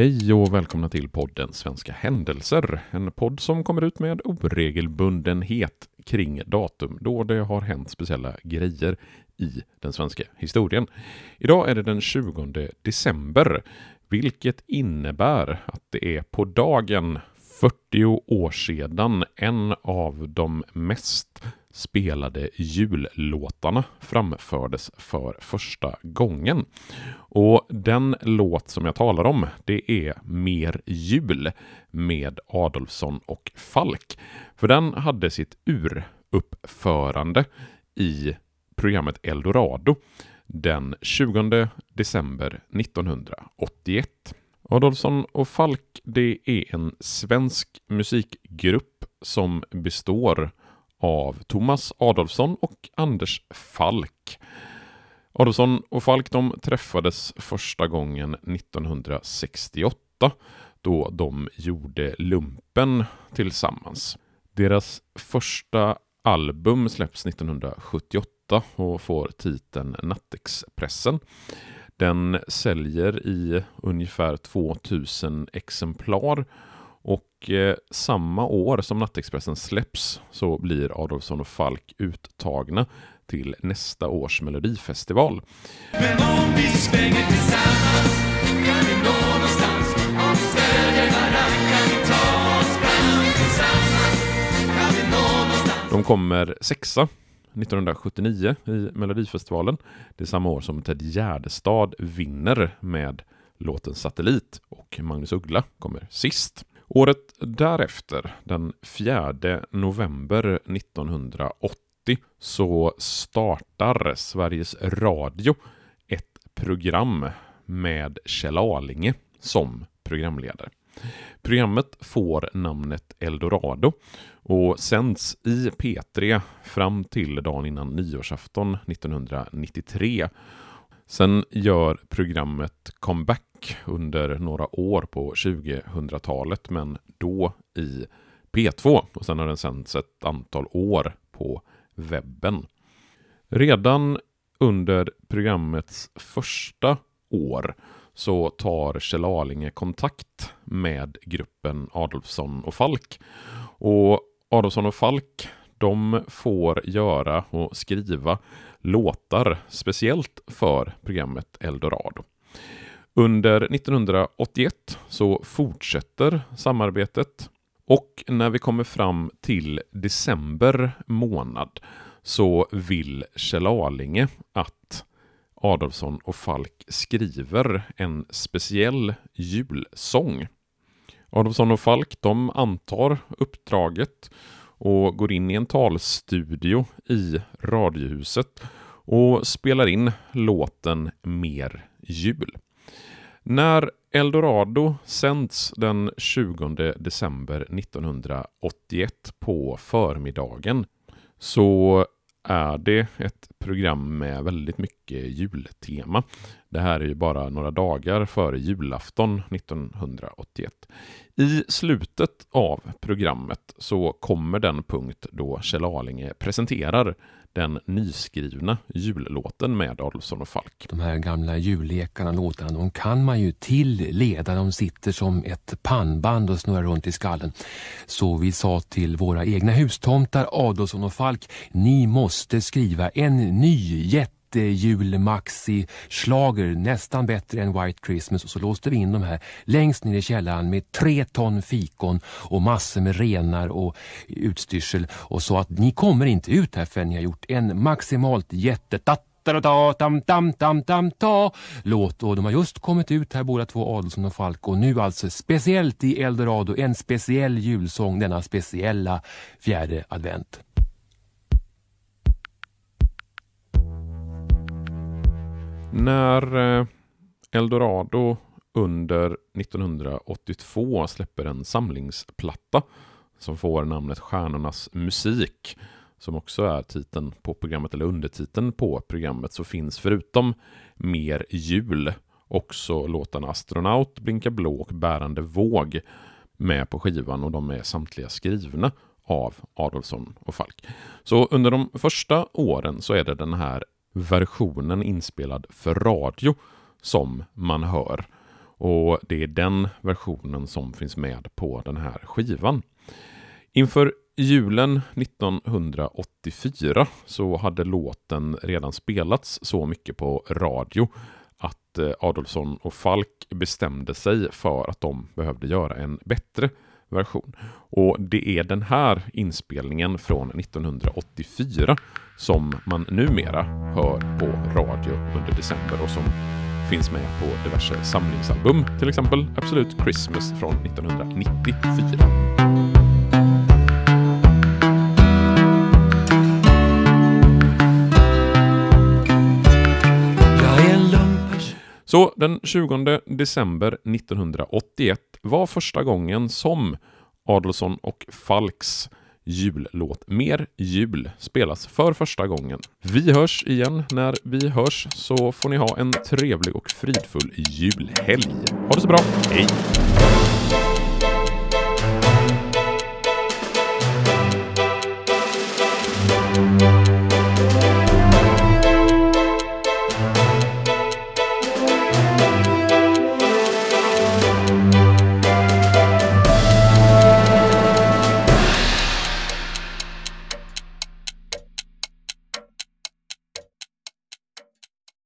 Hej och välkomna till podden Svenska händelser. En podd som kommer ut med oregelbundenhet kring datum då det har hänt speciella grejer i den svenska historien. Idag är det den 20 december, vilket innebär att det är på dagen 40 år sedan en av de mest spelade jullåtarna framfördes för första gången. Och den låt som jag talar om, det är Mer jul med Adolfsson och Falk. För den hade sitt uruppförande i programmet Eldorado den 20 december 1981. Adolfsson och Falk det är en svensk musikgrupp som består av Thomas Adolfsson och Anders Falk. Adolfsson och Falk de träffades första gången 1968 då de gjorde lumpen tillsammans. Deras första album släpps 1978 och får titeln Nattexpressen. Den säljer i ungefär 2000 exemplar och eh, samma år som Nattexpressen släpps så blir Adolfsson och Falk uttagna till nästa års Melodifestival. Men om vi svänger tillsammans kan vi nå någonstans Om vi stödjer varann kan vi ta oss fram tillsammans kan vi nå någonstans De kommer sexa 1979 i Melodifestivalen. Det är samma år som Ted Gärdestad vinner med låten Satellit och Magnus Uggla kommer sist. Året därefter, den 4 november 1980, så startar Sveriges Radio ett program med Kjell Alinge som programledare. Programmet får namnet Eldorado och sänds i P3 fram till dagen innan nyårsafton 1993. Sen gör programmet comeback under några år på 2000-talet men då i P2 och sen har den sänts ett antal år på webben. Redan under programmets första år så tar Kjell Arlinge kontakt med gruppen Adolfsson och Falk. Och Adolfsson och Falk de får göra och skriva låtar speciellt för programmet Eldorado. Under 1981 så fortsätter samarbetet och när vi kommer fram till december månad så vill Kjell Arlinge att Adolfsson och Falk skriver en speciell julsång. Adolfsson och Falk de antar uppdraget och går in i en talstudio i Radiohuset och spelar in låten Mer jul. När Eldorado sänds den 20 december 1981 på förmiddagen så är det ett program med väldigt mycket jultema. Det här är ju bara några dagar före julafton 1981. I slutet av programmet så kommer den punkt då Kjell Arlinge presenterar den nyskrivna jullåten med Adolfsson och Falk. De här gamla jullekarna, låtarna, de kan man ju till leda. De sitter som ett pannband och snurrar runt i skallen. Så vi sa till våra egna hustomtar, Adolfsson och Falk, ni måste skriva en ny jätte julmaxi slager nästan bättre än White Christmas. Och så låste vi in de här längst ner i källaren med tre ton fikon och massor med renar och utstyrsel. Och sa att ni kommer inte ut här förrän ni har gjort en maximalt jätte tam, tam, tam, tam, ta låt. Och de har just kommit ut här båda två Adelsson och Falk. Och nu alltså speciellt i Eldorado en speciell julsång denna speciella fjärde advent. När eh, Eldorado under 1982 släpper en samlingsplatta som får namnet Stjärnornas musik som också är titeln på programmet eller undertiteln på programmet så finns förutom Mer jul också låtarna Astronaut, Blinka blå och Bärande våg med på skivan och de är samtliga skrivna av Adolfsson och Falk. Så under de första åren så är det den här versionen inspelad för radio som man hör. Och det är den versionen som finns med på den här skivan. Inför julen 1984 så hade låten redan spelats så mycket på radio att eh, Adolfsson och Falk bestämde sig för att de behövde göra en bättre version. Och det är den här inspelningen från 1984 som man numera hör på radio under december och som finns med på diverse samlingsalbum, till exempel Absolut Christmas från 1994. Så den 20 december 1981 var första gången som Adolfsson och Falks jullåt Mer jul spelas för första gången. Vi hörs igen när vi hörs så får ni ha en trevlig och fridfull julhelg. Ha det så bra, hej!